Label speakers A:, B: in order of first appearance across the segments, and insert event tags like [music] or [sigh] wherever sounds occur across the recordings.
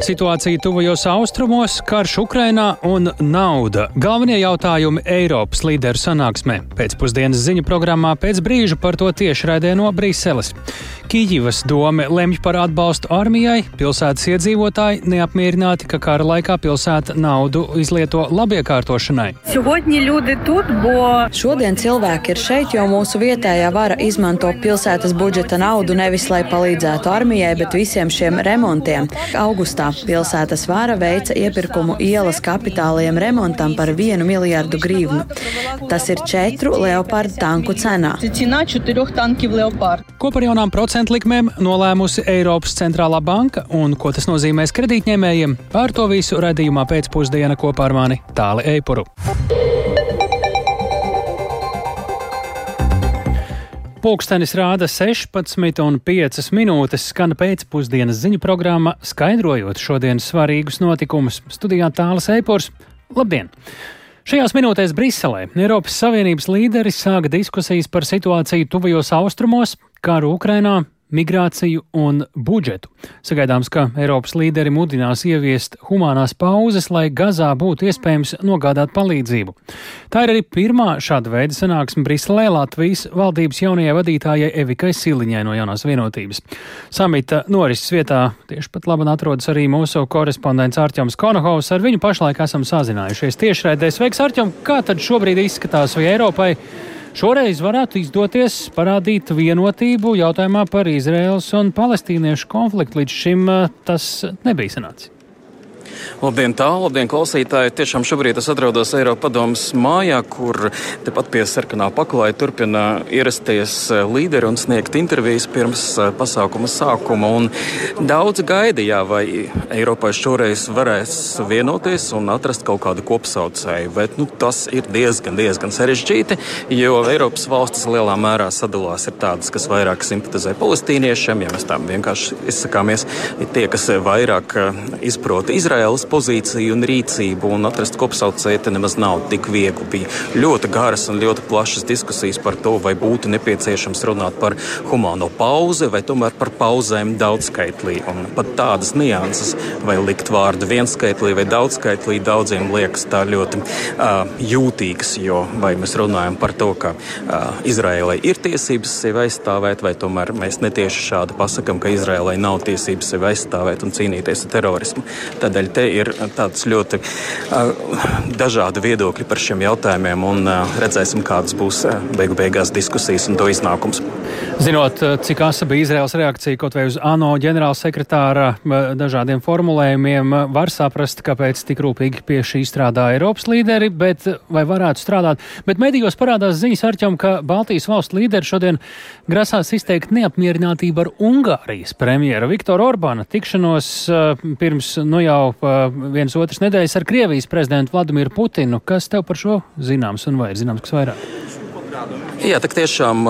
A: Situācija tuvajos austrumos, karš Ukrainā un nauda - galvenie jautājumi Eiropas līderu sanāksmē. Pēcpusdienas ziņu programmā pēc brīža par to tiešraidē no Briseles. Kijivas dome lemj par atbalstu armijai, pilsētas iedzīvotāji neapmierināti, ka kara laikā pilsēta naudu izlieto labiekārtošanai.
B: Šodien cilvēki ir šeit, jo mūsu vietējā vara izmanto pilsētas budžeta naudu nevis lai palīdzētu armijai, bet visiem šiem remontiem. Augustā pilsētas vara veica iepirkumu ielas kapitāliem remontam par vienu miljardu grīvnu. Tas ir četru leopardu tanku cenā.
A: Ko par jaunām procentu likmēm nolēmusi Eiropas centrālā banka un ko tas nozīmēs kredītņēmējiem? Pār to visu redzījumā pēcpusdiena kopā ar mani Tāli Eipuru. Pūkstens rāda 16,5 minūtes, skan pēcpusdienas ziņu programma, skaidrojot šodienas svarīgus notikumus. Studijā tālāk Eipors. Labdien! Šajās minūtēs Briselē Eiropas Savienības līderi sāka diskusijas par situāciju tuvajos austrumos, karu Ukrainā, migrāciju un budžetu. Sagaidāms, ka Eiropas līderi mudinās ieviest humanās pauzes, lai Gazā būtu iespējams nogādāt palīdzību. Tā ir arī pirmā šāda veida sanāksme Briselē Latvijas valdības jaunajai vadītājai Evikai Siliņai no jaunās vienotības. Samita norises vietā tieši pat labi atrodas arī mūsu korespondents Arķoms Konohovs. Ar viņu pašlaik esam sazinājušies tiešraidē. Sveiks, Arķom! Kā tad šobrīd izskatās vai Eiropai? Šoreiz varētu izdoties parādīt vienotību jautājumā par Izraels un palestīniešu konfliktu. Līdz šim eh, tas nebija sanācis.
C: Labdien, tālu, labdien, klausītāji! Tiešām šobrīd es atrodos Eiropas padomus mājā, kur tepat pie sarkanā paklāja turpina ierasties eh, līderi un sniegt intervijas pirms eh, pasākuma sākuma. Un daudz gaidīja, vai Eiropai šoreiz varēs vienoties un atrast kaut kādu kopsaucēju, bet nu, tas ir diezgan, diezgan sarežģīti, jo Eiropas valstis lielā mērā sadalās ir tādas, kas vairāk simpatizē palestīniešiem, ja mēs tā vienkārši izsakāmies, tie, kas vairāk eh, izprota Izraēlu Izraēlas pozīciju un rīcību, un atrast kopsaucēju te nemaz nav tik viegli. Bija ļoti garas un ļoti plašas diskusijas par to, vai būtu nepieciešams runāt par humāno pauzi vai tomēr par pauzēm daudzskaitlī. Un pat tādas nianses, vai likt vārdu vienskaitlī vai daudzskaitlī, daudziem liekas tā ļoti uh, jūtīgas, jo vai mēs runājam par to, ka uh, Izraēlai ir tiesības sevi aizstāvēt, vai tomēr mēs netieši šādi pasakam, ka Izraēlai nav tiesības sevi aizstāvēt un cīnīties ar terorismu. Tādēļ te ir tāds ļoti dažādi viedokļi par šiem jautājumiem, un redzēsim, kādas būs beigu beigās diskusijas un to iznākums.
A: Zinot, cik asa bija Izraels reakcija kaut vai uz ANO ģenerālsekretāra dažādiem formulējumiem, var saprast, kāpēc tik rūpīgi pie šī strādā Eiropas līderi, bet vai varētu strādāt. Bet medijos parādās ziņas arķam, ka Baltijas valstu līderi šodien grasās izteikt neapmierinātību ar Ungārijas premjera Viktora Orbāna tikšanos pirms nu jau vienas otras nedēļas ar Krievijas prezidentu Vladimiru Putinu. Kas tev par šo zināms un vai ir zināms kas vairāk?
C: Jā, tak tiešām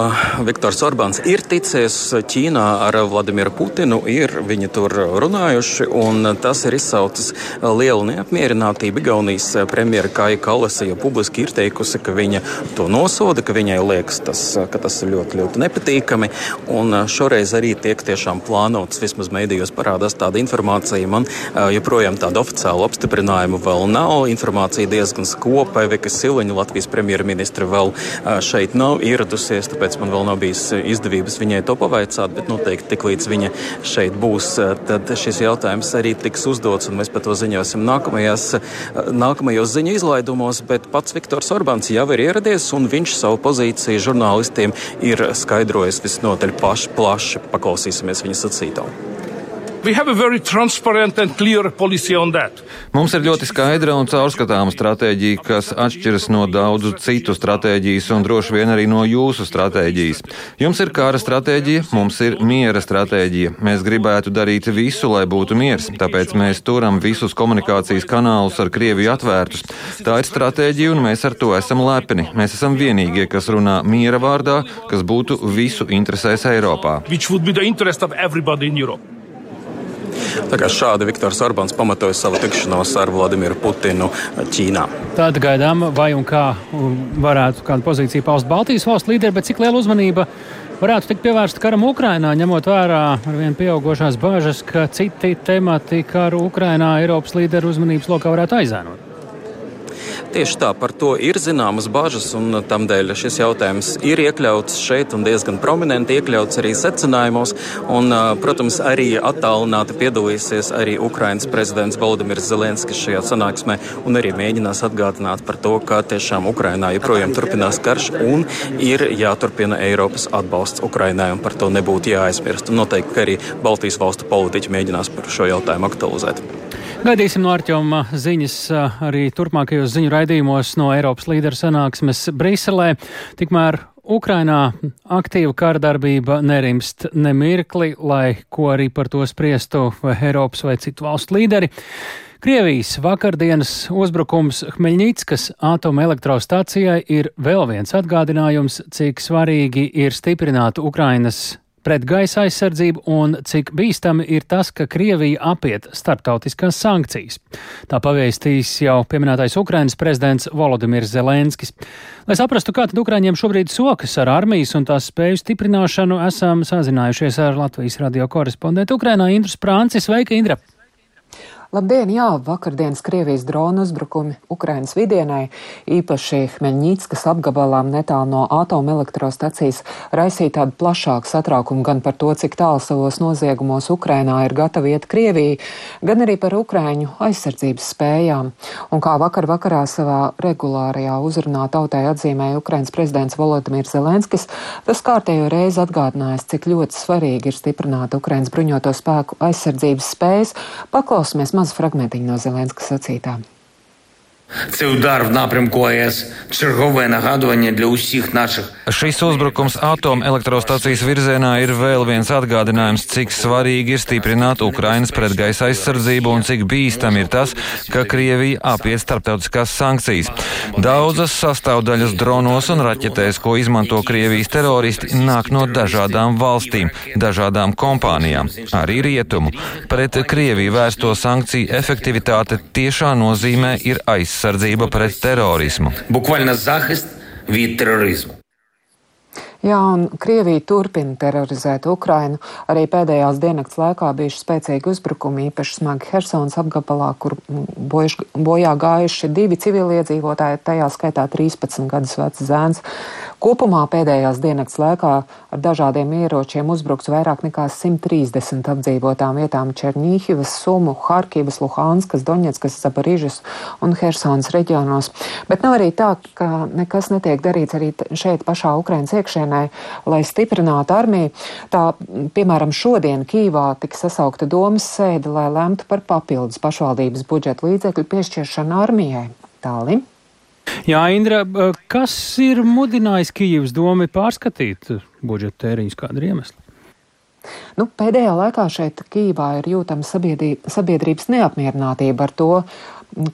C: Viktors Orbāns ir ticies Ķīnā ar Vladimiru Putinu, ir viņi tur runājuši, un tas ir izsaucis lielu neapmierinātību. Igaunijas premjera Kāja Kalasa jau publiski ir teikusi, ka viņa to nosoda, ka viņai liekas, tas, ka tas ir ļoti, ļoti nepatīkami, un šoreiz arī tiek tiešām plānots, vismaz mēdījos parādās tāda informācija. Man joprojām tāda oficiāla apstiprinājuma vēl nav. Informācija diezgan skopa, Veka Siliņa, Latvijas premjerministra, vēl šeit nav ieradusies, tāpēc man vēl nav bijis eh, izdevības viņai to pavaicāt, bet noteikti tik līdz viņa šeit būs, eh, tad šis jautājums arī tiks uzdots, un mēs par to ziņosim nākamajās, eh, nākamajos ziņu izlaidumos, bet pats Viktors Orbāns jau ir ieradies, un viņš savu pozīciju žurnālistiem ir skaidrojis visnotaļ plaši, plaši. Paklausīsimies viņa sacītā.
D: Mums ir ļoti skaidra un caurskatāma stratēģija, kas atšķiras no daudzu citu stratēģijas un droši vien arī no jūsu stratēģijas. Jums ir kara stratēģija, mums ir miera stratēģija. Mēs gribētu darīt visu, lai būtu miers, tāpēc mēs turam visus komunikācijas kanālus ar Krieviju atvērtus. Tā ir stratēģija, un mēs ar to esam lepni. Mēs esam vienīgie, kas runā miera vārdā, kas būtu visu interesēs Eiropā.
C: Tā kā šādi Viktors Orbāns pamatoja savu tikšanos ar Vladimiru Putinu Ķīnā.
A: Tāda gaidām, vai un kā varētu kādu pozīciju paust Baltijas valstu līderi, bet cik liela uzmanība varētu tikt pievērsta karam Ukrainā, ņemot vērā ar vien pieaugušās bāžas, ka citi temati karu Ukrainā Eiropas līderu uzmanības lokā varētu aizēnot?
C: Tieši tā, par to ir zināmas bažas, un tamdēļ šis jautājums ir iekļauts šeit un diezgan prominenti iekļauts arī secinājumos. Un, protams, arī attālināti piedalīsies arī Ukrainas prezidents Valdemirs Zelenskis šajā sanāksmē un arī mēģinās atgādināt par to, ka tiešām Ukrainā joprojām turpinās karš un ir jāturpina Eiropas atbalsts Ukrainai, un par to nebūtu jāaizmirst. Un noteikti, ka arī Baltijas valstu politiķi mēģinās par šo jautājumu aktualizēt.
A: Gaidīsim no Arķoma ziņas arī turpmākajos ziņu raidījumos no Eiropas līderu sanāksmes Briselē. Tikmēr Ukrainā aktīva kārdarbība nerimst nemirkli, lai ko arī par to spriestu vai Eiropas vai citu valstu līderi. Krievijas vakardienas uzbrukums Hmeļņickas atomelektrostacijai ir vēl viens atgādinājums, cik svarīgi ir stiprināt Ukrainas pret gaisa aizsardzību un cik bīstami ir tas, ka Krievija apiet starptautiskās sankcijas. Tā pavēstīs jau pieminētais Ukrainas prezidents Volodimirs Zelenskis. Lai saprastu, kā tad Ukraiņiem šobrīd sokas ar armijas un tās spēju stiprināšanu, esam sazinājušies ar Latvijas radio korespondentu Ukrainā Indru Sprānci. Sveika, Indra!
E: Labdien, jā, vakardienas Krievijas drona uzbrukumi Ukrainas vidienai, īpaši Hmeņģītskas apgabalām netālu no atomelektrostacijas, raisīja tādu plašāku satraukumu gan par to, cik tālu savos noziegumos Ukrainā ir gatava iet Krievija, gan arī par Ukraiņu aizsardzības spējām. Un kā vakar vakarā savā regulārajā uzrunā tautai atzīmēja Ukrainas prezidents Volodimirs Zelenskis, tas kārtējo reizi atgādinājis, cik ļoti svarīgi ir stiprināt Ukrainas bruņoto spēku aizsardzības spējas. Paklausīsimies maz fragmentiņu no Zelenska sacītā.
F: Це удар в напрямку АЕС чергове нагадування для усіх наших.
D: Šis uzbrukums atomelektrostacijas virzienā ir vēl viens atgādinājums, cik svarīgi ir stiprināt Ukrainas pretgaisa aizsardzību un cik bīstam ir tas, ka Krievija apiet starptautiskās sankcijas. Daudzas sastāvdaļas dronos un raķetēs, ko izmanto Krievijas teroristi, nāk no dažādām valstīm, dažādām kompānijām, arī rietumu. Pret Krieviju vērsto sankciju efektivitāte tiešā nozīmē ir aizsardzība aizsardzība pret terorismu.
E: Jā, un Krievija turpina terorizēt Ukrainu. Arī pēdējās diennakts laikā bijuši spēcīgi uzbrukumi, īpaši smagi Hersons apgabalā, kur mm, bojuš, bojā gājuši divi civiliedzīvotāji, tajā skaitā 13 gadus vecs zēns. Kopumā pēdējās diennakts laikā ar dažādiem ieročiem uzbrukts vairāk nekā 130 apdzīvotām vietām Černīhivas, Sumu, Harkivas, Luhanskas, Doņetskas, Zabarižas un Helsonas reģionos. Bet nav arī tā, ka nekas netiek darīts arī šeit pašā Ukrainas iekšēnē, lai stiprinātu armiju. Tā, piemēram, šodien Kīvā tika sasaukta domas sēde, lai lemtu par papildus pašvaldības budžeta līdzekļu piešķiršanu armijai. Tālim.
A: Jā, Indra, kas ir mudinājis Kijivas domu pārskatīt budžeta tēriņus, kāda ir iemesla?
E: Nu, pēdējā laikā šeit Kīvā ir jūtama sabiedrības neapmierinātība ar to,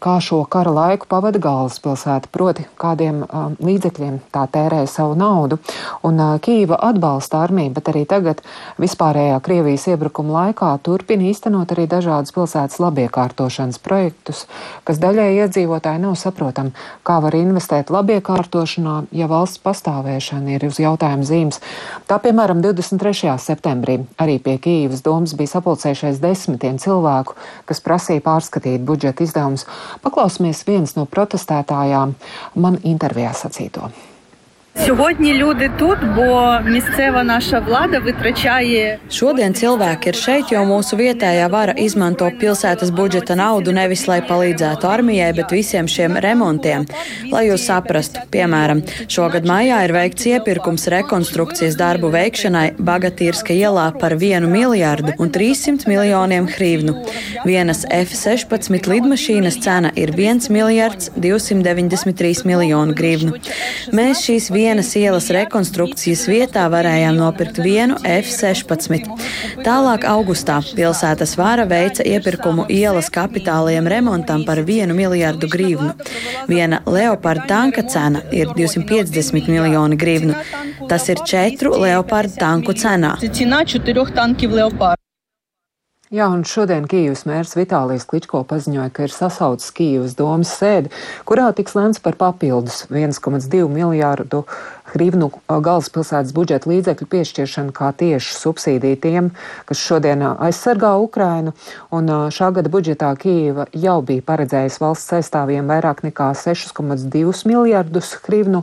E: kā šo kara laiku pavada galvaspilsēta, proti, kādiem līdzekļiem tā tērē savu naudu. Un Kīva atbalsta armiju, bet arī tagad vispārējā Krievijas iebrukuma laikā turpina īstenot arī dažādas pilsētas labiekārtošanas projektus, kas daļai iedzīvotāji nav saprotami, kā var investēt labiekārtošanā, ja valsts pastāvēšana ir uz jautājuma zīmes. Tā, piemēram, 23. septembrī arī pie Kīvas domas bija sapulcējušies desmitiem cilvēku, kas prasīja pārskatīt budžeta izdevumus Paklausīsimies vienas no protestētājām man intervijā sacīto.
G: Сьогодні люди тут, бо місцева наша влада витрачає.
B: Šodien cilvēki ir šeit, jo mūsu vietējā vara izmanto pilsētas budžeta naudu nevis lai palīdzētu armijai, bet visiem šiem remontiem. Lai jūs saprastu, piemēram, šogad maijā ir veikts iepirkums rekonstrukcijas darbu veikšanai Bagatīrska ielā par 1 miljārdu un 300 miljoniem hrivnu. Vienas F-16 lidmašīnas cena ir 1 miljards 293 miljonu grivnu. Mēs šīs vienas vienas ielas rekonstrukcijas vietā varējām nopirkt vienu F-16. Tālāk augustā pilsētas vāra veica iepirkumu ielas kapitālajiem remontam par 1 miljārdu grīvnu. Viena Leoparda tanka cena ir 250 miljoni grīvnu. Tas ir četru Leoparda tanku cenā.
G: Cena četru tanku Leoparda.
E: Jā, un šodien Kīivas mērs Vitālijas Kličko paziņoja, ka ir sasaucis Kīivas domas sēdi, kurā tiks lēmts par papildus 1,2 miljārdu hrivnu galvaspilsētas budžeta līdzekļu piešķiršanu kā tieši subsīdiju tiem, kas šodien aizsargā Ukrainu. Un šā gada budžetā Kīiva jau bija paredzējusi valsts aizstāvjiem vairāk nekā 6,2 miljārdus hrivnu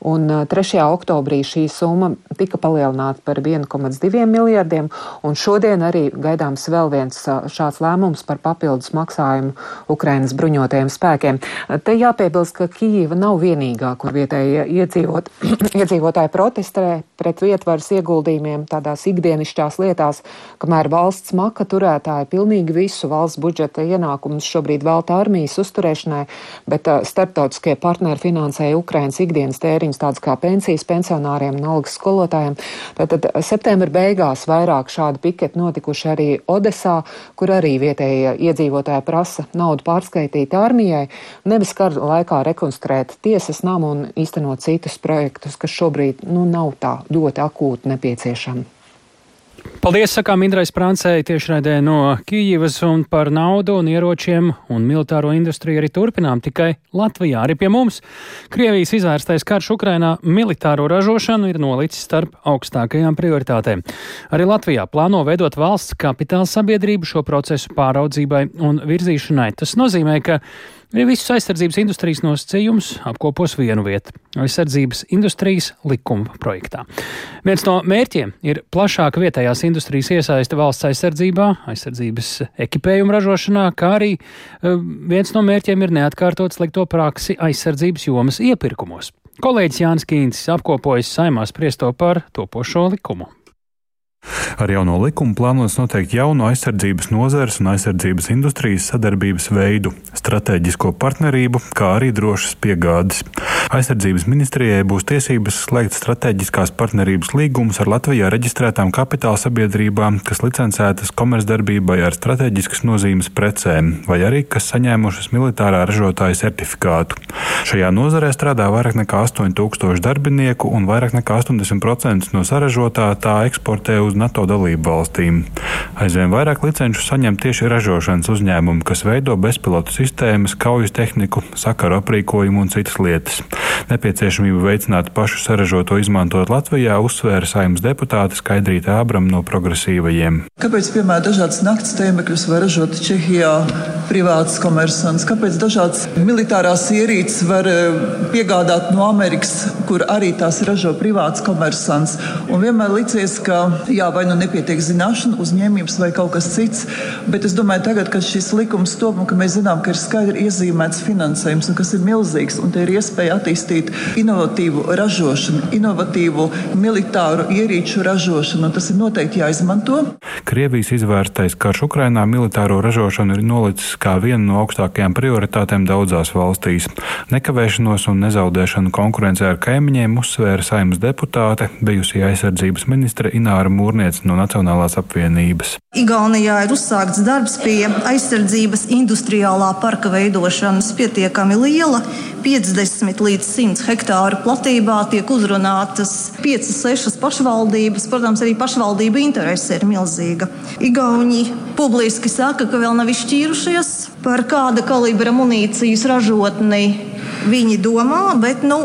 E: un 3. oktobrī šī summa tika palielināta par 1,2 miljardiem, un šodien arī gaidāms vēl viens šāds lēmums par papildus maksājumu Ukrainas bruņotajiem spēkiem. Te jāpiebilst, ka Kīva nav vienīgā, kur vietējie iedzīvot, [clears throat] iedzīvotāji protestē pret vietvaras ieguldījumiem tādās ikdienišķās lietās, kamēr valsts maka turētāji pilnīgi visu valsts budžeta ienākumus šobrīd velta armijas uzturēšanai, bet starptautiskie partneri finansēja Ukrainas ikdienas tēriņu izmaiņas, tādas kā pensijas pensionāriem un algas skolotājiem. Tātad septembra beigās vairāk šādi piketi notikuši arī Odesā, kur arī vietējie iedzīvotāji prasa naudu pārskaitīt armijai, nevis kara laikā rekonstruēt tiesas namu un īstenot citus projektus, kas šobrīd nu, nav tā ļoti akūti nepieciešami.
A: Paldies, sakām Indrais Prancei tiešraidē no Kīivas un par naudu un ieročiem un militāro industriju arī turpinām tikai Latvijā. Arī pie mums Krievijas izvērstais karš Ukrainā militāro ražošanu ir nolicis starp augstākajām prioritātēm. Arī Latvijā plāno veidot valsts kapitāla sabiedrību šo procesu pāraudzībai un virzīšanai. Tas nozīmē, ka Arī visus aizsardzības industrijas nosacījumus apkopos vienu vietu - aizsardzības industrijas likuma projektā. Viens no mērķiem ir plašāka vietējās industrijas iesaiste valsts aizsardzībā, aizsardzības ekipējuma ražošanā, kā arī eh, viens no mērķiem ir neatkārtot slikto praksi aizsardzības jomas iepirkumos. Kolēģis Jānis Kīns apkopojas saimā spriesto par topošo likumu.
H: Ar jauno likumu plānots noteikt jaunu aizsardzības nozares un aizsardzības industrijas sadarbības veidu - stratēģisko partnerību, kā arī drošas piegādes. Aizsardzības ministrijai būs tiesības slēgt stratēģiskās partnerības līgumus ar Latvijā reģistrētām kapitāla sabiedrībām, kas licencētas komercdarbībai ar strateģiskas nozīmes precēm, vai arī kas saņēmušas militārā ražotāja certifikātu. Šajā nozarē strādā vairāk nekā 8000 darbinieku un vairāk nekā 80% no saražotā tā eksportē uz uz NATO dalību valstīm. Aizvien vairāk licenču saņem tieši ražošanas uzņēmumi, kas veido bezpilotu sistēmas, kaujas tehniku, sakaru aprīkojumu un citas lietas. Nepieciešamību veicināt pašu saražoto izmantot Latvijā uzsvēra saimnes deputāte Skaidrīta Ābram no progresīvajiem.
I: Kāpēc, piemēram, dažādas naktas tēmekļus var ražot Čehijā privāts komersants? Kāpēc dažādas militārās ierīces var eh, piegādāt no Amerikas, kur arī tās ražo privāts komersants? Un vienmēr licies, ka jā, vai nu nepietiek zināšana, uzņēmības vai kaut kas cits. Bet es domāju, tagad, kad šis likums top un ka mēs zinām, ka ir skaidri iezīmēts finansējums kas ir milzīgs, un te ir iespēja attīstīt inovatīvu ražošanu, inovatīvu militāru ierīču ražošanu, tas ir noteikti jāizmanto.
H: Krievijas izvērstais karš Ukrainā militāro ražošanu ir nolicis kā vienu no augstākajām prioritātēm daudzās valstīs. Nekavēšanos un nezaudēšanu konkurencē ar kaimiņiem uzsvēra saimnes deputāte, bijusī aizsardzības ministre Ināra Mūra. Mūrniece no Nacionālās apvienības.
J: Igaunijā ir uzsākts darbs pie aizsardzības industriālā parka veidošanas pietiekami liela. 50 līdz 100 hektāru platībā tiek uzrunātas 5-6 pašvaldības. Protams, arī pašvaldību interese ir milzīga. Igauni publiski saka, ka vēl nav izšķīrušies par kāda kalibra munīcijas ražotni viņi domā, bet nu,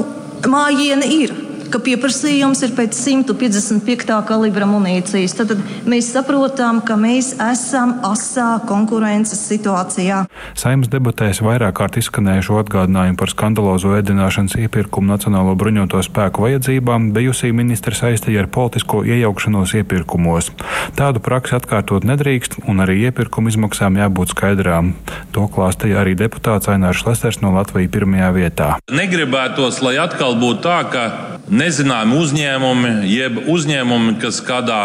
J: mājiena ir ka pieprasījums ir pēc 155. kalibra munīcijas. Tad, tad mēs saprotam, ka mēs esam asā konkurences situācijā.
H: Saimnes debatēs vairāk kārt izskanējušo atgādinājumu par skandalozo ēdināšanas iepirkumu Nacionālo bruņoto spēku vajadzībām bijusī ministra saistīja ar politisko iejaukšanos iepirkumos. Tādu praksi atkārtot nedrīkst, un arī iepirkuma izmaksām jābūt skaidrām. To klāstīja arī deputāts Ainārs Lesers no Latvijas pirmajā vietā.
K: Negribētos, lai atkal būtu tā, ka nezināmi uzņēmumi, jeb uzņēmumi, kas kādā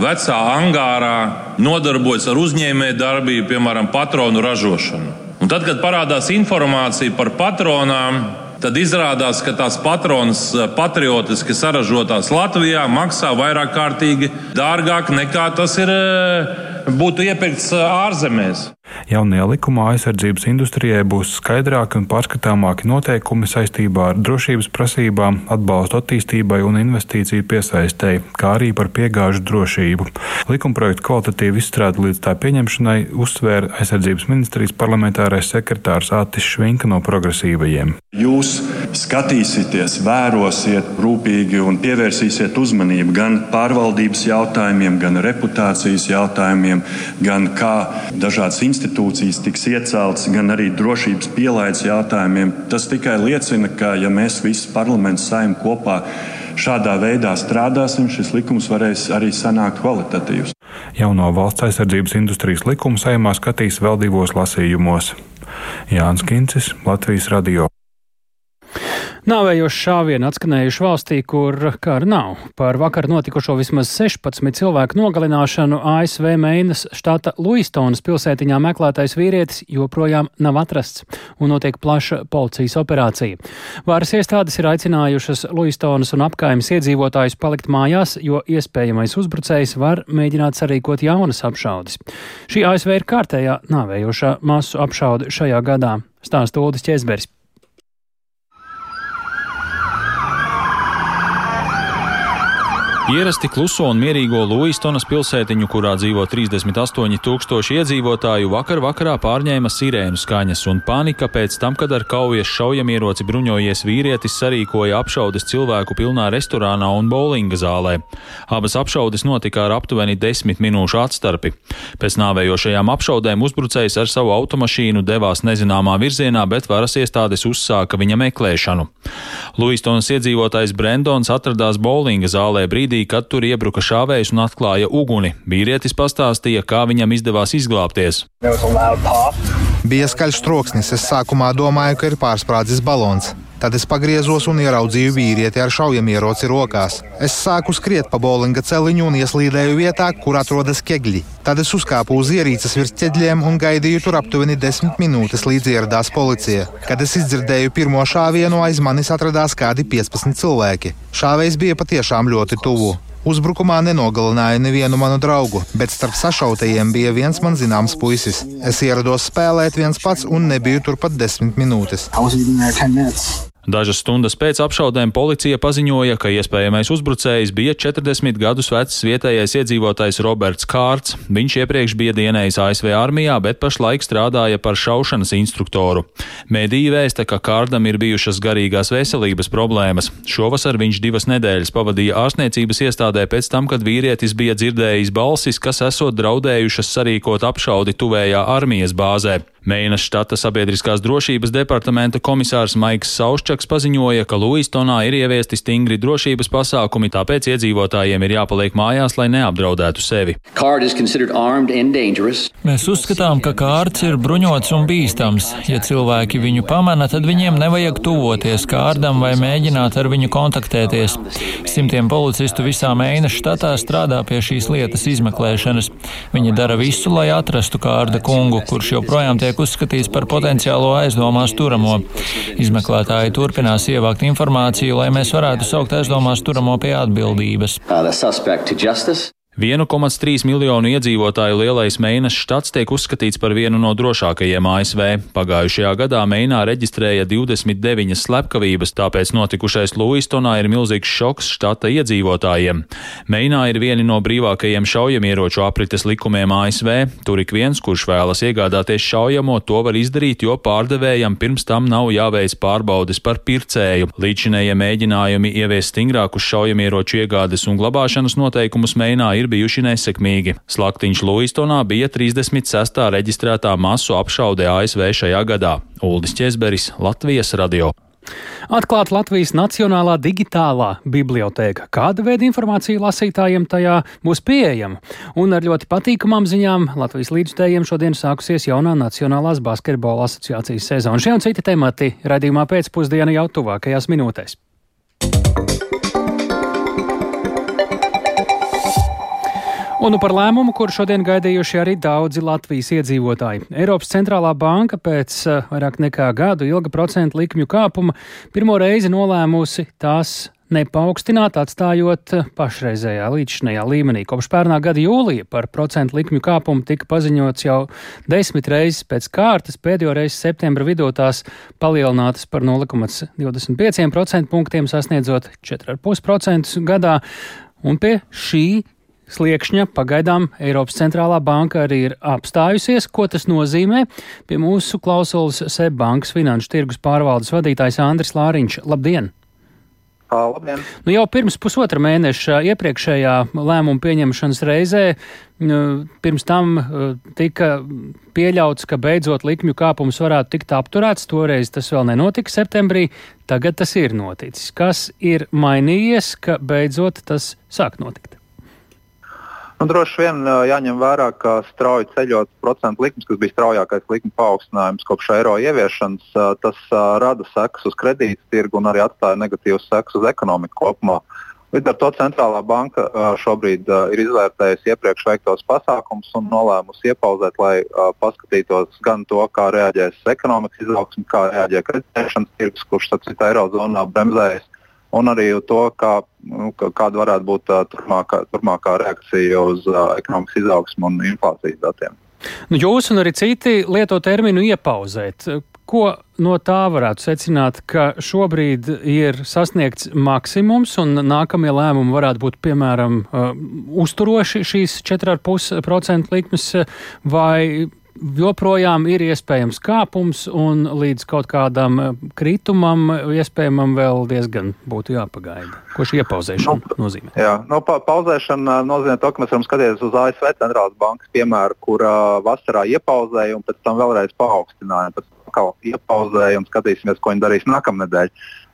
K: vecā angārā nodarbojas ar uzņēmēju darbību, piemēram, patronu ražošanu. Un tad, kad parādās informācija par patronām, tad izrādās, ka tās patronas eh, patriotiski saražotās Latvijā maksā vairāk kārtīgi dārgāk nekā tas ir, eh, būtu iepirkts ārzemēs.
H: Jaunajā likumā aizsardzības industrijai būs skaidrāki un pārskatāmāki noteikumi saistībā ar drošības prasībām, atbalstu attīstībai un investīciju piesaistēji, kā arī par piegāžu drošību. Likumprojektu kvalitatīvu izstrādi līdz tā pieņemšanai uzsvēra aizsardzības ministrijas parlamentārais sekretārs Atis Švinka no progresīvajiem.
L: Jūs skatīsieties, vērosiet rūpīgi un pievērsīsiet uzmanību gan pārvaldības jautājumiem, gan reputācijas jautājumiem, gan kā dažādas institūcijas tiks ieceltas, gan arī drošības pielaides jautājumiem. Tas tikai liecina, ka ja mēs visi parlaments saim kopā šādā veidā strādāsim, šis likums varēs arī sanākt kvalitatīvs.
H: Jauno valsts aizsardzības industrijas likumu saimā skatīs vēl divos lasījumos. Jānis Kincis, Latvijas Radio.
A: Nāvējoši šāvieni atskanējuši valstī, kur kara nav. Par vakar notikušo vismaz 16 cilvēku nogalināšanu ASV Meinas štata Luistonas pilsētiņā meklētais vīrietis joprojām nav atrasts un notiek plaša policijas operācija. Vāras iestādes ir aicinājušas Luistonas un apkaimes iedzīvotājus palikt mājās, jo iespējamais uzbrucējs var mēģināt sarīkot jaunas apšaudes. Šī ASV ir kārtējā nāvējošā masu apšaude šajā gadā. Stāsta Uldis Česberis.
M: Ierasti kluso un mierīgo Luistonas pilsētiņu, kurā dzīvo 38 tūkstoši iedzīvotāju, vakar vakarā pārņēma sirēnu skaņas un panika pēc tam, kad ar kaujas šaujamieroci bruņojies vīrietis sarīkoja apšaudes cilvēku pilnā restorānā un bowlinga zālē. Abas apšaudes notika ar aptuveni desmit minūšu atstarpi. Pēc nāvējošajām apšaudēm uzbrucējs ar savu automašīnu devās nezināmā virzienā, bet varas iestādes uzsāka viņa meklēšanu. Luistonas iedzīvotājs Brendons atradās bowlinga zālē brīdī, brīdī, kad tur iebruka šāvējs un atklāja uguni. Vīrietis pastāstīja, kā viņam izdevās izglābties.
N: Bija skaļš troksnis. Es sākumā domāju, ka ir pārsprādzis balons. Tad es pagriezos un ieraudzīju vīrieti ar šaujamieroci rokās. Es sāku skriet pa bowlinga celiņu un ieslīdēju vietā, kur atrodas ķegļi. Tad es uzkāpu uz ierīces virs ķeģļiem un gaidīju tur aptuveni desmit minūtes, līdz ieradās policija. Kad es izdzirdēju pirmo šāvienu, aiz manis atradās kādi 15 cilvēki. Šāvējs bija patiešām ļoti tuvu. Uzbrukumā nenogalināja nevienu manu draugu, bet starp sašautajiem bija viens man zināms puisis. Es ierados spēlēt viens pats un nebiju tur pat desmit minūtes.
M: Dažas stundas pēc apšaudēm policija paziņoja, ka iespējamais uzbrucējs bija 40 gadus vecs vietējais iedzīvotājs Roberts Kārts. Viņš iepriekš bija dienējis ASV armijā, bet pašlaik strādāja par šaušanas instruktoru. Mēdīja vēsta, ka Kārdam ir bijušas garīgās veselības problēmas. Šovasar viņš divas nedēļas pavadīja ārstniecības iestādē pēc tam, kad vīrietis bija dzirdējis balsis, kas esot draudējušas sarīkot apšaudi tuvējā armijas bāzē. Meinas štata sabiedriskās drošības departamenta komisārs Maiks Sauščaks paziņoja, ka Luistonā ir ieviesti stingri drošības pasākumi, tāpēc iedzīvotājiem ir jāpaliek mājās, lai neapdraudētu sevi.
O: Mēs uzskatām, ka kārts ir bruņots un bīstams. Ja cilvēki viņu pamana, tad viņiem nevajag tuvoties kārdam vai mēģināt ar viņu kontaktēties. Simtiem policistu visā Meinas štatā strādā pie šīs lietas izmeklēšanas. Viņi dara visu, lai atrastu kārda kungu, kurš joprojām tiek tiek uzskatīts par potenciālo aizdomās turamo. Izmeklētāji turpinās ievākt informāciju, lai mēs varētu saukt aizdomās turamo pie atbildības.
M: 1,3 miljonu iedzīvotāju lielais Meinas štats tiek uzskatīts par vienu no drošākajiem ASV. Pagājušajā gadā Meinā reģistrēja 29 slepkavības, tāpēc notikušais Luistonā ir milzīgs šoks štata iedzīvotājiem. Meinā ir vieni no brīvākajiem šaujamieroču aprites likumiem ASV. Tur ik viens, kurš vēlas iegādāties šaujamo, to var izdarīt, jo pārdevējam pirms tam nav jāveic pārbaudes par pircēju. Līdzinējie mēģinājumi ieviest stingrākus šaujamieroču iegādes un glabāšanas noteikumus Meinā ir ir bijuši nesekmīgi. Slaktiņš Luistonā bija 36. reģistrētā masu apšaude ASV šajā gadā. Uldis Česberis, Latvijas radio.
A: Atklāt Latvijas Nacionālā digitālā biblioteka. Kāda veida informācija lasītājiem tajā būs pieejama? Un ar ļoti patīkamām ziņām Latvijas līdzstējiem šodien sākusies jaunā Nacionālās basketbola asociācijas sezona. Šie un citi temati raidījumā pēcpusdienā jau tuvākajās minūtēs. Un nu par lēmumu, kur šodien gaidījuši arī daudzi Latvijas iedzīvotāji. Eiropas centrālā banka pēc uh, vairāk nekā gadu ilga procentu likmju kāpuma pirmo reizi nolēmusi tās nepaukstināt, atstājot pašreizējā līdzšinējā līmenī. Kopš pērnā gada jūlija par procentu likmju kāpumu tika paziņots jau desmit reizes pēc kārtas, pēdējo reizi septembra vidū tās palielinātas par 0,25% punktiem, sasniedzot 4,5% gadā, un pie šī sliekšņa pagaidām Eiropas centrālā banka arī ir apstājusies. Ko tas nozīmē? Pie mūsu klausulas SEB bankas finanšu tirgus pārvaldes vadītājs Andris Lāriņš. Labdien!
P: Labdien.
A: Nu, jau pirms pusotra mēneša iepriekšējā lēmuma pieņemšanas reizē, nu, pirms tam tika pieļauts, ka beidzot likmju kāpums varētu tikt apturēts. Toreiz tas vēl nenotika septembrī, tagad tas ir noticis. Kas ir mainījies, ka beidzot tas sāk notikt?
P: Nu, droši vien jāņem vērā, ka strauji ceļot procentu likmes, kas bija straujākais likuma paaugstinājums kopš eiro ieviešanas, tas rada sekas uz kredītu tirgu un arī atstāja negatīvas sekas uz ekonomiku kopumā. Līdz ar to centrālā banka šobrīd ir izvērtējusi iepriekš veiktos pasākumus un nolēmusi iepauzēt, lai paskatītos gan to, kā reaģēs ekonomikas izaugsme, kā reaģē kreditēšanas tirgus, kurš citādi Eirozonā bremzējas un arī to, kā, nu, kāda varētu būt uh, turpmākā, turpmākā reakcija uz uh, ekonomikas izaugsmu un inflācijas datiem.
A: Nu, jūs un arī citi lieto terminu iepauzēt. Ko no tā varētu secināt, ka šobrīd ir sasniegts maksimums un nākamie lēmumi varētu būt, piemēram, uh, uzturoši šīs 4,5% likmes vai joprojām ir iespējams kāpums, un līdz kaut kādam eh, kritumam iespējamam vēl diezgan būtu jāpagaida. Ko šī iepauzēšana nu, nozīmē?
P: Jā, nu, pa, pauzēšana nozīmē to, ka mēs varam skatīties uz ASV centrālās bankas piemēru, kur uh, vasarā iepauzēja un pēc tam vēlreiz paaugstināja. Pēc atkal iepauzēja un skatīsimies, ko viņi darīs nākamnedēļ.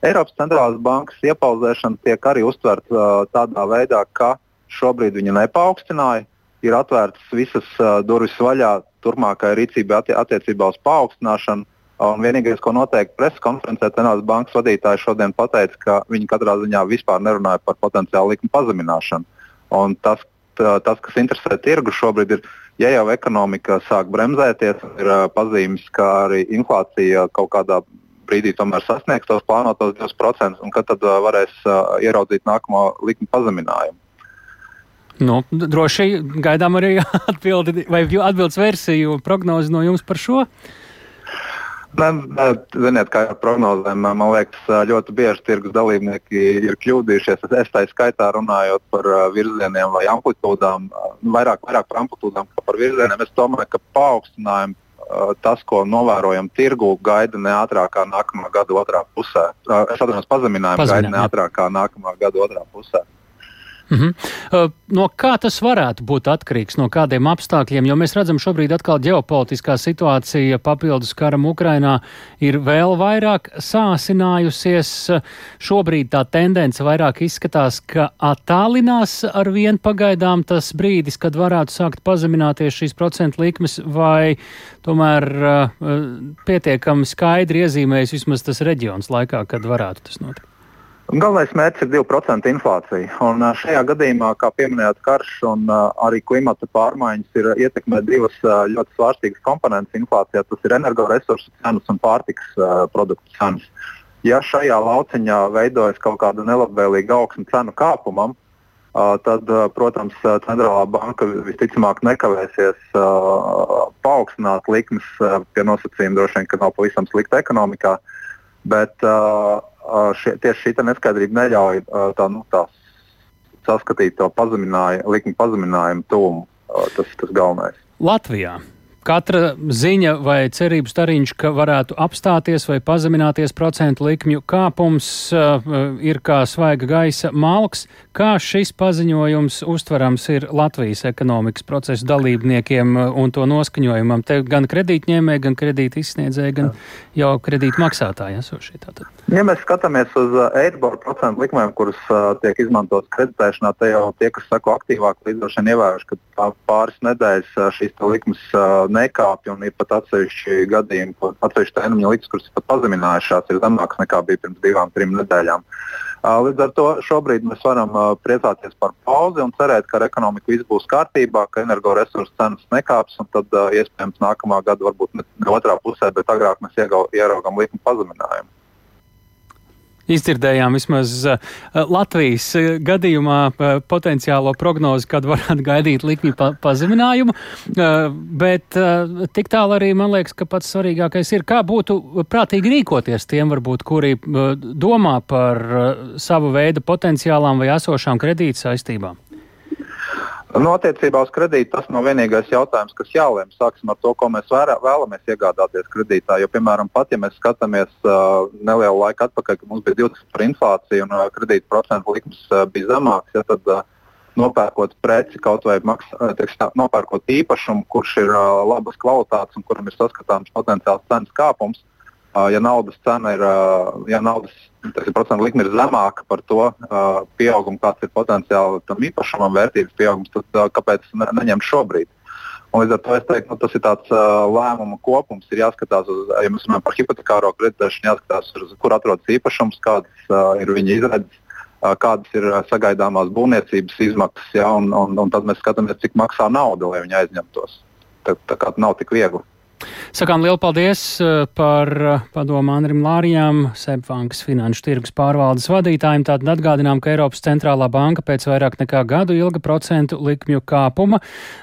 P: Eiropas centrālās bankas iepauzēšana tiek arī uztverta uh, tādā veidā, ka šobrīd viņa nepaaugstīja, ir atvērtas visas uh, durvis vaļā turpmākai rīcībai atti attiecībā uz paaugstināšanu. Un vienīgais, ko noteikti preses konferencē Centrālās bankas vadītāji šodien pateica, ka viņi katrā ziņā vispār nerunāja par potenciālu likuma pazemināšanu. Un tas, tā, tas, kas interesē tirgu šobrīd, ir, ja jau ekonomika sāk bremzēties, ir pazīmes, ka arī inflācija kaut kādā brīdī tomēr sasniegs tos plānotos 2%, un kad tad varēs ieraudzīt nākamo likuma pazeminājumu.
A: Nu, droši gaidām arī atbildi vai atbildes versiju prognozi no jums par šo.
P: Ne, ne, ziniet, kā ar prognozēm, man liekas, ļoti bieži tirgus dalībnieki ir kļūdījušies. Es, tā skaitā runājot par virzieniem vai amplitūdām, vairāk, vairāk par amplitūdām kā par virzieniem. Es domāju, ka paaugstinājumu tas, ko novērojam tirgu, gaida ne ātrāk kā nākamā gada otrā pusē. Es atvainojos, pazeminājumu gaida ne ātrāk kā nākamā gada otrā pusē.
A: Mm -hmm. No kā tas varētu būt atkarīgs no kādiem apstākļiem? Jo mēs redzam, šobrīd atkal ģeopolitiskā situācija papildus karam Ukrainā ir vēl vairāk sāsinājusies. Šobrīd tā tendence vairāk izskatās, ka attālinās ar vien pagaidām tas brīdis, kad varētu sākt pazemināties šīs procentu likmes, vai tomēr uh, pietiekami skaidri iezīmējas vismaz tas reģions laikā, kad varētu tas notikt.
P: Galvenais mērķis ir 2% inflācija. Un šajā gadījumā, kā pieminējāt, karš un arī klimata pārmaiņas ir ietekmē divas ļoti svārstīgas komponentes inflācijā. Tas ir energoresursu cenas un pārtikas produktu cenas. Ja šajā lauciņā veidojas kaut kāda nelabvēlīga augsne cenu kāpumam, tad, protams, centrālā banka visticamāk nekavēsies paaugstināt likmes pie nosacījuma, droši vien, ka nav pavisam slikta ekonomikā. Bet uh, šie, tieši šī neskaidrība neļauj tā, nu, tā saskatīt to likuma pazeminājumu tuvumu. Tas ir tas galvenais.
A: Latvijā katra ziņa vai cerības stariņš, ka varētu apstāties vai pazemināties procentu likmju kāpums, uh, ir kā svaiga gaisa malks. Kā šis paziņojums uztverams ir Latvijas ekonomikas procesu dalībniekiem un to noskaņojumam? Te gan kredītņēmēji, gan kredīti izsniedzēji, gan jau kredīti maksātāji esošie. Tātad.
P: Ja mēs skatāmies uz uh, Eiriboru procentu likmēm, kuras uh, tiek izmantotas kreditēšanā, tad jau tie, kas sako aktīvāk, līdz ievērojuši, ka pāris nedēļas uh, šīs likmes uh, nekāpj, un ir pat atsevišķi gadījumi, kur atsevišķi termiņa likmes, kuras pat pazeminājušās, ir zemākas nekā bija pirms divām, trim nedēļām. Līdz ar to šobrīd mēs varam priecāties par pauzi un cerēt, ka ar ekonomiku viss būs kārtībā, ka energoresursu cenas nekāps, un tad iespējams nākamā gada varbūt ne otrā pusē, bet agrāk mēs ieraugām likuma pazeminājumu.
A: Izdzirdējām vismaz Latvijas gadījumā potenciālo prognozi, kad varētu [laughs] gaidīt likmju pa pazeminājumu, bet tik tālu arī man liekas, ka pats svarīgākais ir, kā būtu prātīgi rīkoties tiem varbūt, kuri domā par savu veidu potenciālām vai esošām kredīt saistībām.
P: Nu, attiecībā uz kredītu tas nav vienīgais jautājums, kas jālēm. Sāksim ar to, ko mēs vērā, vēlamies iegādāties kredītā. Jo, piemēram, pat ja mēs skatāmies uh, nelielu laiku atpakaļ, kad mums bija 20% inflācija un uh, kredīta procentu likmes uh, bija zemāks, ja, tad uh, nopērkot preci kaut vai maks, teiks, tā, nopērkot īpašumu, kurš ir uh, labas kvalitātes un kuram ir saskatāms potenciāls cenas kāpums, ja naudas cena ir, ja naudas procentu likme ir zemāka par to pieaugumu, kāds ir potenciāli tam īpašumam vērtības pieaugums, tad kāpēc ne, neņemt šobrīd? Un līdz ar to es teiktu, nu, tas ir tāds uh, lēmumu kopums. Ir jāskatās, uz, ja mēs runājam par hipotekāro kreditēšanu, jāskatās, uz, kur atrodas īpašums, kādas uh, ir viņa izredzes, uh, kādas ir sagaidāmās būvniecības izmaksas, ja, un, un, un tad mēs skatāmies, cik maksā nauda, lai viņi aizņemtos. Tā, tā kā nav tik viegli.
A: Sakām lielu paldies eh, par eh, padomu Andrim Lārijam, Sebbankas finanšu tirgus pārvaldes vadītājiem. Tātad atgādinām, ka Eiropas centrālā banka pēc vairāk nekā gadu ilga procentu likmju kāpuma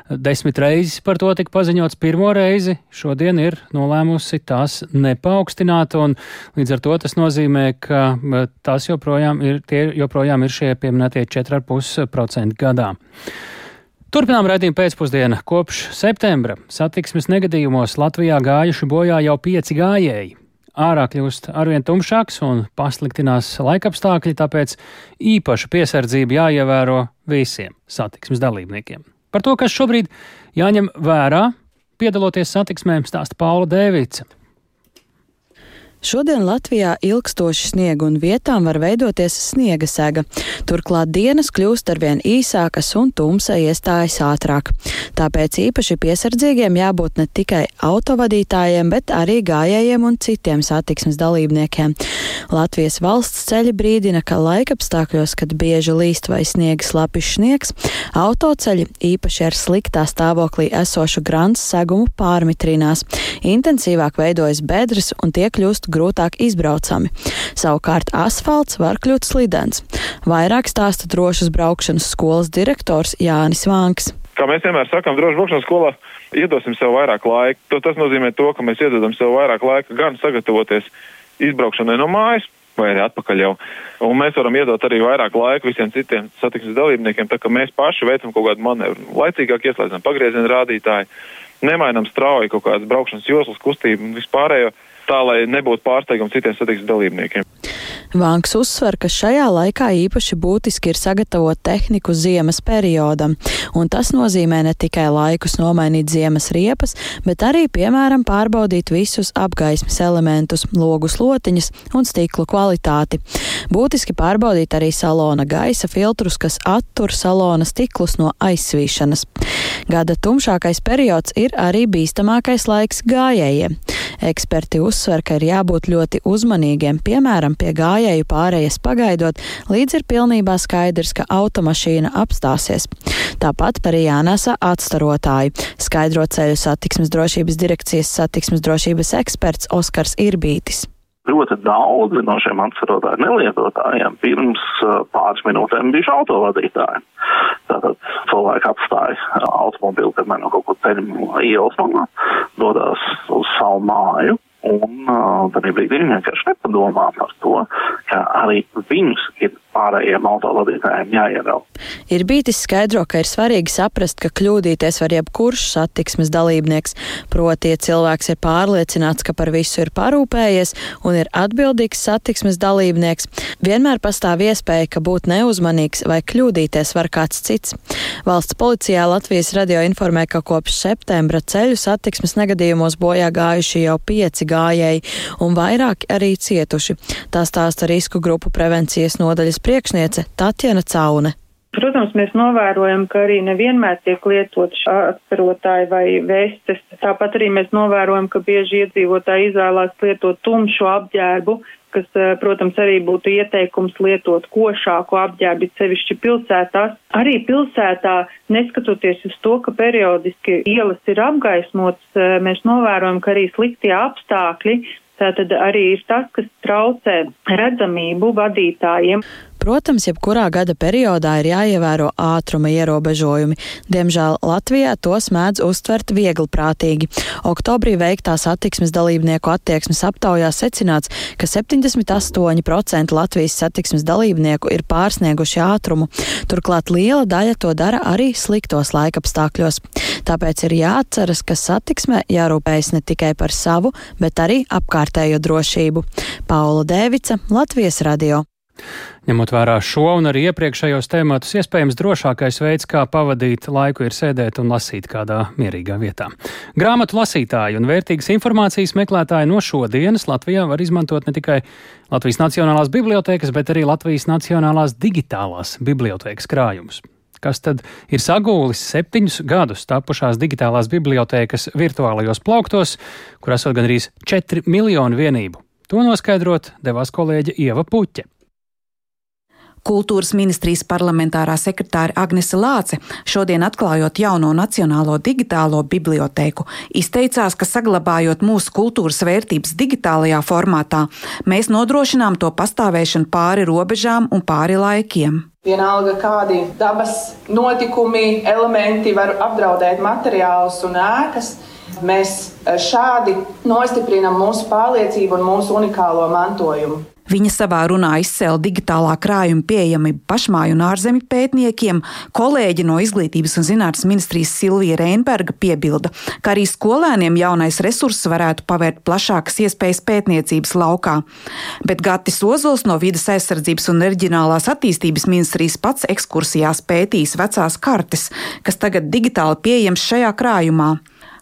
A: desmit reizes par to tika paziņots pirmo reizi. Šodien ir nolēmusi tās nepaukstināt, un līdz ar to tas nozīmē, ka eh, tas joprojām ir, tie joprojām ir šie pieminētie 4,5% gadā. Turpinām raidījumu pēcpusdienu. Kopš septembra satiksmes negadījumos Latvijā gājuši bojā jau pieci gājēji. Ārā kļūst arvien tumšāks un pasliktinās laikapstākļi, tāpēc īpaša piesardzība jāievēro visiem satiksmes dalībniekiem. Par to, kas šobrīd jāņem vērā, piedaloties satiksmēm, stāsta Paula Dēvica.
B: Šodien Latvijā ilgstoši sniega un vietām var veidoties sniega sega. Turklāt dienas kļūst arvien īsākas un tumsa iestājas ātrāk. Tāpēc īpaši piesardzīgiem jābūt ne tikai autovadītājiem, bet arī gājējiem un citiem satiksmes dalībniekiem. Latvijas valsts ceļi brīdina, ka laikapstākļos, kad bieži līst vai sniega slapjš sniegs, autoceļi īpaši ar sliktā stāvoklī esošu grants segumu pārmitrinās. Intensīvāk veidojas bedres un tie kļūst grūtāk izbraucami. Savukārt asfalts var kļūt slidens. Vairāk stāsta drošas braukšanas skolas direktors Jānis Vānks.
Q: Kā mēs vienmēr sakām, droši braukšanas skolā iedosim sev vairāk laika. Tas nozīmē to, ka mēs iedodam sev vairāk laika gan sagatavoties izbraukšanai no mājas, vai arī atpakaļ jau. Un mēs varam iedot arī vairāk laika visiem citiem satiksmes dalībniekiem, tā ka mēs paši veicam kaut kādu manevru. Laicīgāk ieslēdzam pagrieziena rādītāju, nemainam strauji kaut kādas braukšanas joslas kustību un vispārējo tā, lai nebūtu pārsteigums citiem satiksmes dalībniekiem.
B: Vanks uzsver, ka šajā laikā īpaši būtiski ir sagatavot tehniku ziemas periodam, un tas nozīmē ne tikai laikus nomainīt ziemas riepas, bet arī, piemēram, pārbaudīt visus apgaismes elementus, logu slotiņas un stiklu kvalitāti. Būtiski pārbaudīt arī salona gaisa filtrus, kas attur salona stiklus no aizsvīšanas. Gada tumšākais periods ir arī bīstamākais laiks gājējiem. Eksperti uzsver, ka ir jābūt ļoti uzmanīgiem, piemēram, pie gājēju pārējas pagaidot, līdz ir pilnībā skaidrs, ka automašīna apstāsies. Tāpat par jānesa atstarotāju, skaidro ceļu satiksmes drošības direkcijas satiksmes drošības eksperts Oskars Irbītis
R: ļoti daudzi no šiem atcerotājiem nelietotājiem pirms uh, pāris minūtēm bijuši autovadītāji. Tātad cilvēki atstāja automobili, kad man no kaut kur ceļu ielas malā, dodas uz savu māju Un uh, tad brīdī viņi vienkārši nepadomā par to, ka arī viņus ir pārējiem autovadītājiem jāievēl.
B: Ir bijis skaidro, ka ir svarīgi saprast, ka kļūdīties var jebkurš satiksmes dalībnieks. Proti, ja cilvēks ir pārliecināts, ka par visu ir parūpējies un ir atbildīgs satiksmes dalībnieks, vienmēr pastāv iespēja, ka būt neuzmanīgs vai kļūdīties var kāds cits. Valsts policijā Latvijas radio informē, ka kopš septembra ceļu satiksmes negadījumos bojā gājuši jau pieci gājēji un vairāki arī cietuši. Tā stāsta risku grupu prevencijas nodaļas priekšniece Tatjana Caune.
S: Protams, mēs novērojam, ka arī nevienmēr tiek lietots atcerotāji vai vestes. Tāpat arī mēs novērojam, ka bieži iedzīvotāji izvēlās lietot tumšu apģērbu, kas, eh, protams, arī būtu ieteikums lietot košāku apģērbu, sevišķi pilsētās. Arī pilsētā, neskatoties uz to, ka periodiski ielas ir apgaismotas, eh, mēs novērojam, ka arī sliktie apstākļi Tātad arī ir tas, kas traucē redzamību vadītājiem.
B: Protams, jebkurā gada periodā ir jāievēro ātruma ierobežojumi. Diemžēl Latvijā tos mēdz uztvert viegliprātīgi. Oktobrī veiktā satiksmes dalībnieku attieksmes aptaujā secināts, ka 78% Latvijas satiksmes dalībnieku ir pārsnieguši ātrumu. Turklāt liela daļa to dara arī sliktos laikapstākļos. Tāpēc ir jāatceras, ka satiksmē jārūpējas ne tikai par savu, bet arī apkārtējo drošību. Paula Dēvica, Latvijas radio.
A: Ņemot vērā šo un arī iepriekšējos tematus, iespējams drošākais veids, kā pavadīt laiku, ir sēdēt un lasīt kādā mierīgā vietā. Grāmatu lasītāji un vērtīgas informācijas meklētāji no šodienas Latvijā var izmantot ne tikai Latvijas Nacionālās bibliotēkas, bet arī Latvijas Nacionālās digitālās bibliotēkas krājumus kas tad ir sagūlis septiņus gadus tapušās digitālās bibliotēkas virtuālajos plauktos, kur esot gandrīz 4 miljonu vienību. To noskaidrot devās kolēģe Ieva Puķe.
T: Kultūras ministrijas parlamentārā sekretāra Agnese Lāce šodien atklājot jauno Nacionālo digitālo bibliotēku, izteicās, ka saglabājot mūsu kultūras vērtības digitālajā formātā, mēs nodrošinām to pastāvēšanu pāri robežām un pāri laikiem.
U: Vienalga, kādi dabas notikumi, elementi var apdraudēt materiālus un ēkas. Mēs šādi nostiprinām mūsu pārliecību un mūsu unikālo mantojumu.
T: Viņa savā runā izcēla digitālā krājuma pieejamību pašmāju un ārzemju pētniekiem. Kolēģi no Izglītības un zinātnes ministrijas Silvija Reinberga piebilda, ka arī skolēniem jaunais resurss varētu pavērt plašākas iespējas pētniecības laukā. Bet Gatis Ozols no Vides aizsardzības un reģionālās attīstības ministrijas pats ekskursijās pētīs vecās kartes, kas tagad digitāli pieejams šajā krājumā.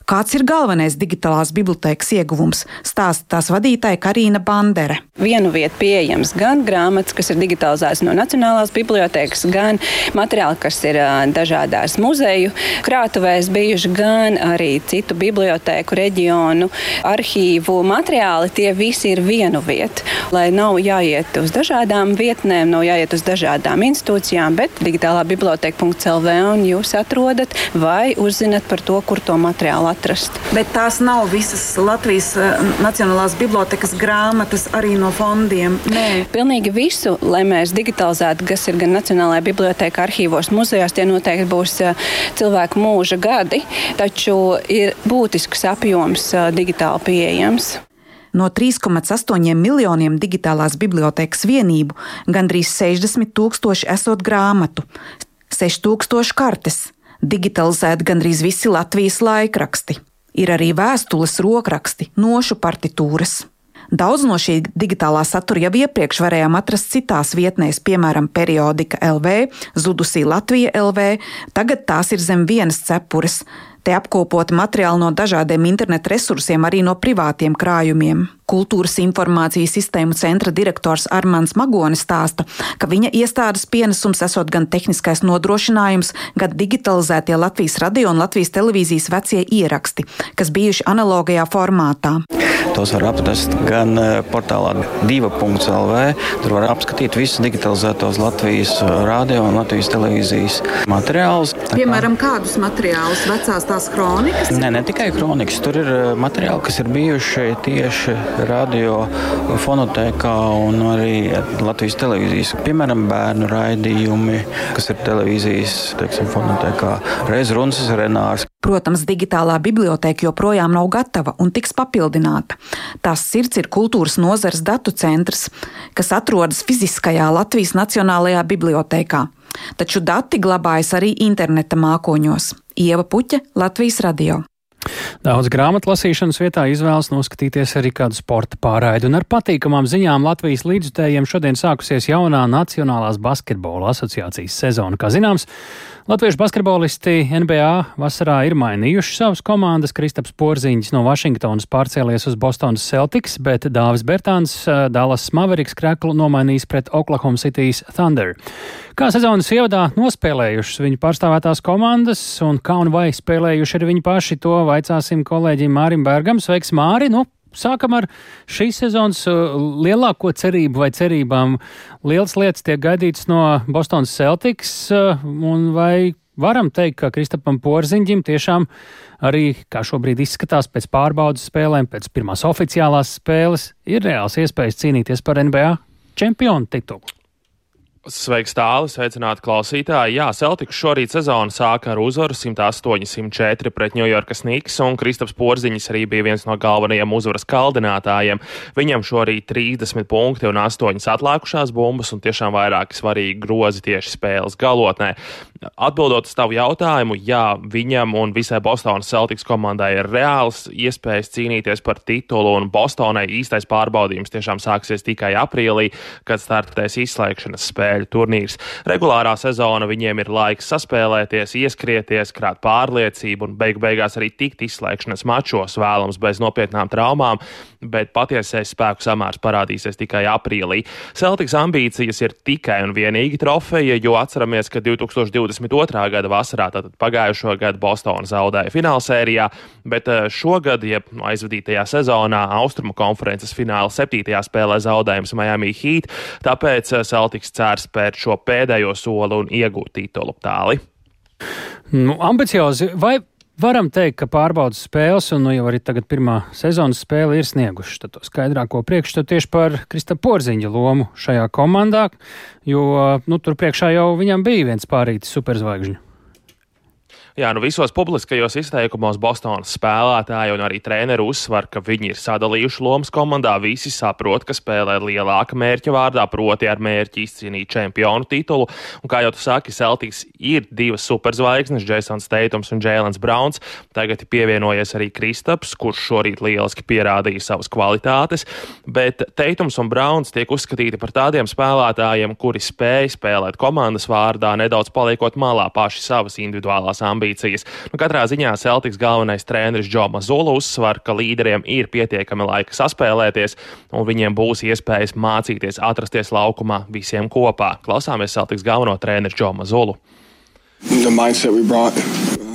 T: Kāds ir galvenais digitālās bibliotekas ieguvums? Stāsta tās vadītāja Karina Bandere.
V: Vienu vietu pieejams gan grāmatas, kas ir digitalizētas no Nacionālās bibliotekas, gan materiāli, kas ir dažādās muzeju krātuvēs bijuši, gan arī citu bibliotēku, reģionu, arhīvu materiāli. Tie visi ir vienu vietu. Lai nav jāiet uz dažādām vietnēm, nav jāiet uz dažādām institūcijām, bet digitālā biblioteka.lv un jūs atrodat vai uzzinat par to, kur to materiālu atrast.
T: Bet tās nav visas Latvijas eh, Nacionālās bibliotekas grāmatas arī no fondiem. Nē,
V: pilnīgi visu, lai mēs digitalizētu, kas ir gan Nacionālajā bibliotekā, arhīvos, muzejos, tie noteikti būs eh, cilvēku mūža gadi, taču ir būtisks apjoms eh, digitāli pieejams.
T: No 3,8 miljoniem digitālās bibliotekas vienību gandrīz 60 tūkstoši esot grāmatu, 6000 kartes, digitalizēti gandrīz visi Latvijas laikraksti. Ir arī vēstules rokraksti, nošu partitūras. Daudz no šī digitālā satura jau iepriekš varējām atrast citās vietnēs, piemēram, periodika LV, Zudusī Latvija LV, tagad tās ir zem vienas cepures. Te apkopoti materiāli no dažādiem internetu resursiem, arī no privātiem krājumiem. Kultūras informācijas sistēmu centra direktors Armāns Magonis stāsta, ka viņa iestādes pienesums esot gan tehniskais nodrošinājums, gan digitalizētie Latvijas radio un Latvijas televīzijas vecie ieraksti, kas bijuši analogajā formātā.
W: Tos var atrast gan eh, portālā diva.lv. Tur var apskatīt visus digitalizētos Latvijas eh, radio un Latvijas televīzijas materiālus.
T: Piemēram, kādus materiālus? Vecās tās kronikas?
W: Nē, ne tikai kronikas. Tur ir eh, materiāli, kas ir bijuši tieši radio fonotēkā un arī Latvijas televīzijas. Piemēram, bērnu raidījumi, kas ir televīzijas teiksim, fonotēkā. Reiz runas Renārs.
T: Protams, digitālā biblioteka joprojām nav gatava un tiks papildināta. Tās sirds ir kultūras nozares datu centrs, kas atrodas fiziskajā Latvijas Nacionālajā bibliotekā. Taču dati glabājas arī interneta mākoņos. Ieva Puķa, Latvijas radio.
A: Daudz grāmatu lasīšanas vietā izvēlas noskatīties arī kādu sporta pārraidi, un ar patīkamām ziņām Latvijas līdzjutējiem šodien sākusies jaunā Nacionālās basketbola asociācijas sezona. Kā zināms, Latviešu basketbolisti NBA vasarā ir mainījuši savas komandas. Kristaps Porziņš no Vašingtonas pārcēlies uz Bostonas Celtics, bet Dāvis Bertāns Dallas Mavericks kreklu nomainījis pret Oklahoma City's Thunder. Kā sezonas ievadā nospēlējušas viņu pārstāvētās komandas un kā un vai spēlējuši arī viņi paši, to vaicāsim kolēģim Mārim Bergam. Sveiks, Māri! Nu, sākam ar šīs sezonas uh, lielāko cerību vai cerībām. Lielas lietas tiek gaidītas no Bostonas Celtics, uh, un vai varam teikt, ka Kristapam Porziņģim tiešām arī, kā šobrīd izskatās pēc pārbaudas spēlēm, pēc pirmās oficiālās spēles, ir reāls iespējas cīnīties par NBA čempionu titulu.
X: Sveiks, tālāk, sveicināti klausītāji. Jā, Celtics šorīt sezonu sāka ar uzvaru 108-104 pret Ņujorkas Niks, un Kristaps Porziņš arī bija viens no galvenajiem uzvaras kaldinātājiem. Viņam šorīt 30 punkti un 8 atlikušās bumbas, un tiešām vairāki svarīgi grozi tieši spēles galotnē. Atbildot uz tavu jautājumu, jā, viņam un visai Bostonas Celtics komandai ir reāls iespējas cīnīties par titulu, un Bostonai īstais pārbaudījums tiešām sāksies tikai aprīlī, kad startēs izslēgšanas spēle spēļu turnīrs. Regulārā sezona viņiem ir laiks saspēlēties, ieskrieties, krāt pārliecību un beig beigās arī tikt izslēgšanas mačos vēlams bez nopietnām traumām, bet patiesais spēku samērs parādīsies tikai aprīlī. Celtics ambīcijas ir tikai un vienīgi trofeja, jo atceramies, ka 2022. gada vasarā, tātad pagājušo gadu Bostona zaudēja finālsērijā, bet eh, šogad, jeb aizvadītajā sezonā, Austrumu konferences fināla septītajā spēlē zaudējums Miami Heat, tāpēc eh, Celtics cer spērt šo pēdējo soli un iegūt titulu tāli.
A: Nu, ambiciozi, vai varam teikt, ka pārbaudas spēles, un nu, jau arī tagad pirmā sezonas spēle ir snieguši to skaidrāko priekšstatu tieši par Krista Porziņa lomu šajā komandā, jo nu, tur priekšā jau viņam bija viens pārītis superzvaigžņu.
X: Jā, nu visos publiskajos izteikumos Bostonas spēlētāji un arī treneri uzsver, ka viņi ir sadalījuši lomas komandā. Visi saprot, ka spēlē lielāka mērķa vārdā, proti ar mērķi izcīnīt čempionu titulu. Un kā jau tu saki, Celtics ir divas superzvaigznes, Jasons Teitums un Jēlens Browns. Tagad ir pievienojies arī Kristaps, kurš šorīt lieliski pierādīja savas kvalitātes. Bet Teitums un Browns tiek uzskatīti par tādiem spēlētājiem, kuri spēj spēlēt komandas vārdā, nedaudz paliekot malā paši savas individuālās ambīcijas ambīcijas. Nu, katrā ziņā Celtics galvenais treneris Džo Mazula uzsver, ka līderiem ir pietiekami laika saspēlēties, un viņiem būs iespējas mācīties atrasties laukumā visiem kopā. Klausāmies Celtics galveno treneru Džo Mazulu. The mindset we brought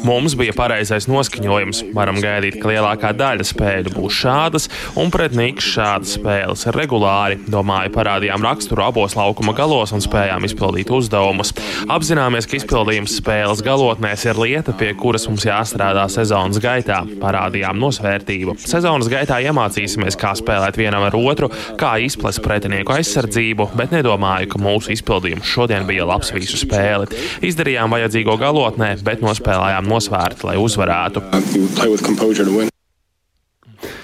X: Mums bija pareizais noskaņojums. Varam gaidīt, ka lielākā daļa spēļu būs šādas, un pret Niks šādas spēles regulāri. Domāju, parādījām raksturu abos laukuma galos un spējām izpildīt uzdevumus. Apzināmies, ka izpildījums spēles galotnēs ir lieta, pie kuras mums jāstrādā sezonas gaitā. Parādījām nosvērtību. Sezonas gaitā iemācīsimies, kā spēlēt vienam ar otru, kā izplest pretinieku aizsardzību, bet nedomāju, ka mūsu izpildījums šodien bija labs visu spēli. Izdarījām vajadzīgo galotnē, bet nospēlējām nosvērti, lai uzvarētu.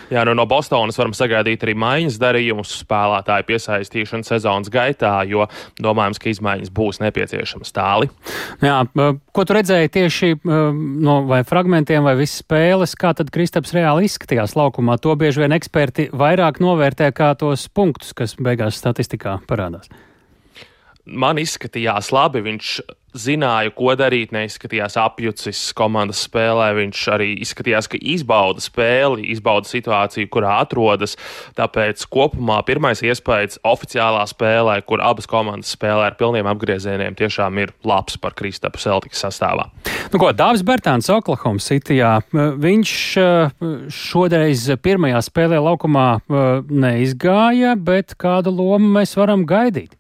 X: Jā, nu no Bostonas varam sagaidīt arī maiņas darījumus spēlētāju piesaistīšanu sezonas gaitā, jo domājams, ka izmaiņas būs nepieciešamas tāli.
A: Jā, ko tu redzēji tieši no vai fragmentiem vai visas spēles, kā tad Kristaps reāli izskatījās laukumā? To bieži vien eksperti vairāk novērtē kā tos punktus, kas beigās statistikā parādās
X: man izskatījās labi. Viņš zināja, ko darīt, neizskatījās apjucis komandas spēlē. Viņš arī izskatījās, ka izbauda spēli, izbauda situāciju, kurā atrodas. Tāpēc kopumā pirmais iespējas oficiālā spēlē, kur abas komandas spēlē ar pilniem apgriezieniem, tiešām ir labs par Kristapu Celtics sastāvā.
A: Nu, ko, Dāvis Bērtāns Oklahoma Cityjā. Viņš eh, šoreiz pirmajā spēlē laukumā eh, neizgāja, bet kādu lomu mēs varam gaidīt?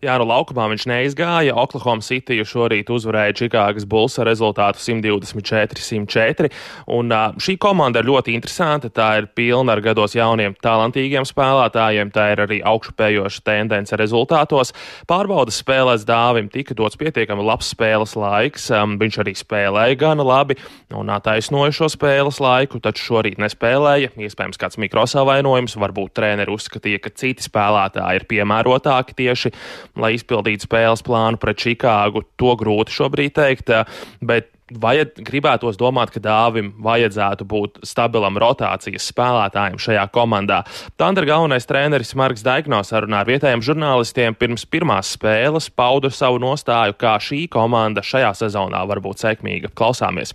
X: Jā, no laukumā viņš neizgāja. Oklahoma City šorīt uzvarēja Čikāgas Bulls ar rezultātu 124-104. Un šī komanda ir ļoti interesanta. Tā ir pilna ar gados jauniem, talantīgiem spēlētājiem. Tā ir arī augšupējoša tendence rezultātos. Pārbaudas spēlēs dāvim tika dots pietiekami labs spēles laiks. Viņš arī spēlēja gana labi un attaisnoja šo spēles laiku, taču šorīt nespēlēja. Iespējams, kāds mikrosavainojums, varbūt treneri uzskatīja, ka citi spēlētāji ir piemērotāki tieši lai izpildītu spēles plānu pret Čikāgu. To grūti šobrīd teikt, bet vajad, gribētos domāt, ka dāvim vajadzētu būt stabilam rotācijas spēlētājam šajā komandā. Tandra galvenais treneris Marks Daigno sarunā ar vietējiem žurnālistiem pirms pirmās spēles pauda savu nostāju, kā šī komanda šajā sezonā var būt sekmīga. Klausāmies!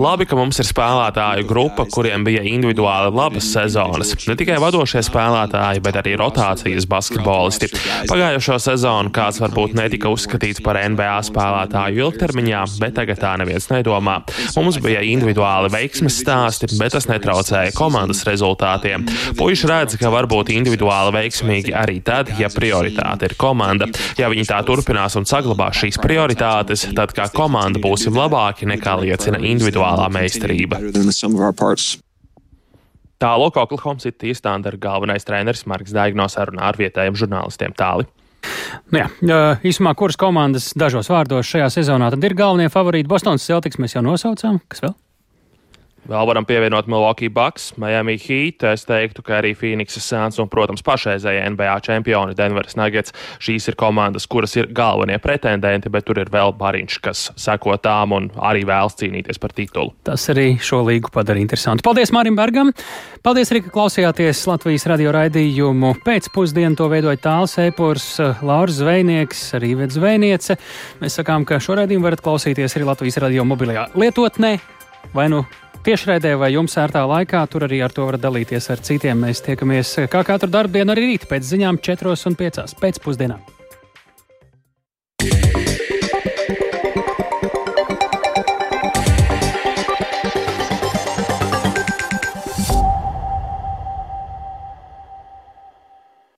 X: Labi, ka mums ir spēlētāju grupa, kuriem bija individuāli labas sezonas. Ne tikai vadošie spēlētāji, bet arī rotācijas basketbolisti. Pagājušo sezonu kāds varbūt netika uzskatīts par NBA spēlētāju ilgtermiņā, bet tagad tā neviens nedomā. Mums bija individuāli veiksmes stāsti, bet tas netraucēja komandas rezultātiem. Puiši redz, ka var būt individuāli veiksmīgi arī tad, ja prioritāte ir komanda. Ja viņi tā turpinās un saglabās šīs prioritātes, tad kā komanda būsim labāki nekā liecina individuālā meistarība. Tālāk Oklahoma City Thunder galvenais treneris Marks Daigno sarunā ar vietējiem žurnālistiem tāli.
A: Nu jā, īsumā, kuras komandas dažos vārdos šajā sezonā tad ir galvenie favorīti? Bostonas Celtics mēs jau nosaucām. Kas vēl?
X: Vēl varam pievienot Milwaukee Bucks, Miami Heat. Es teiktu, ka arī Phoenix Suns un, protams, pašreizējie NBA čempioni Denveras Nuggets. Šīs ir komandas, kuras ir galvenie pretendenti, bet tur ir vēl bariņš, kas seko tām un arī vēlas cīnīties par titulu.
A: Tas arī šo līgu padara interesantu. Paldies Mārim Bergam! Paldies arī, ka klausījāties Latvijas radio raidījumu. Pēcpusdienu to veidoja tāls epurs Lauris Zvejnieks, arī Vets Zvejniece. Mēs sakām, ka šo raidījumu varat klausīties arī Latvijas radio mobilajā lietotnē vai nu tiešraidē vai jums ērtā laikā. Tur arī ar to varat dalīties ar citiem. Mēs tiekamies kā katru dienu, arī rīt pēc ziņām, 4 un 5 pēcpusdienā.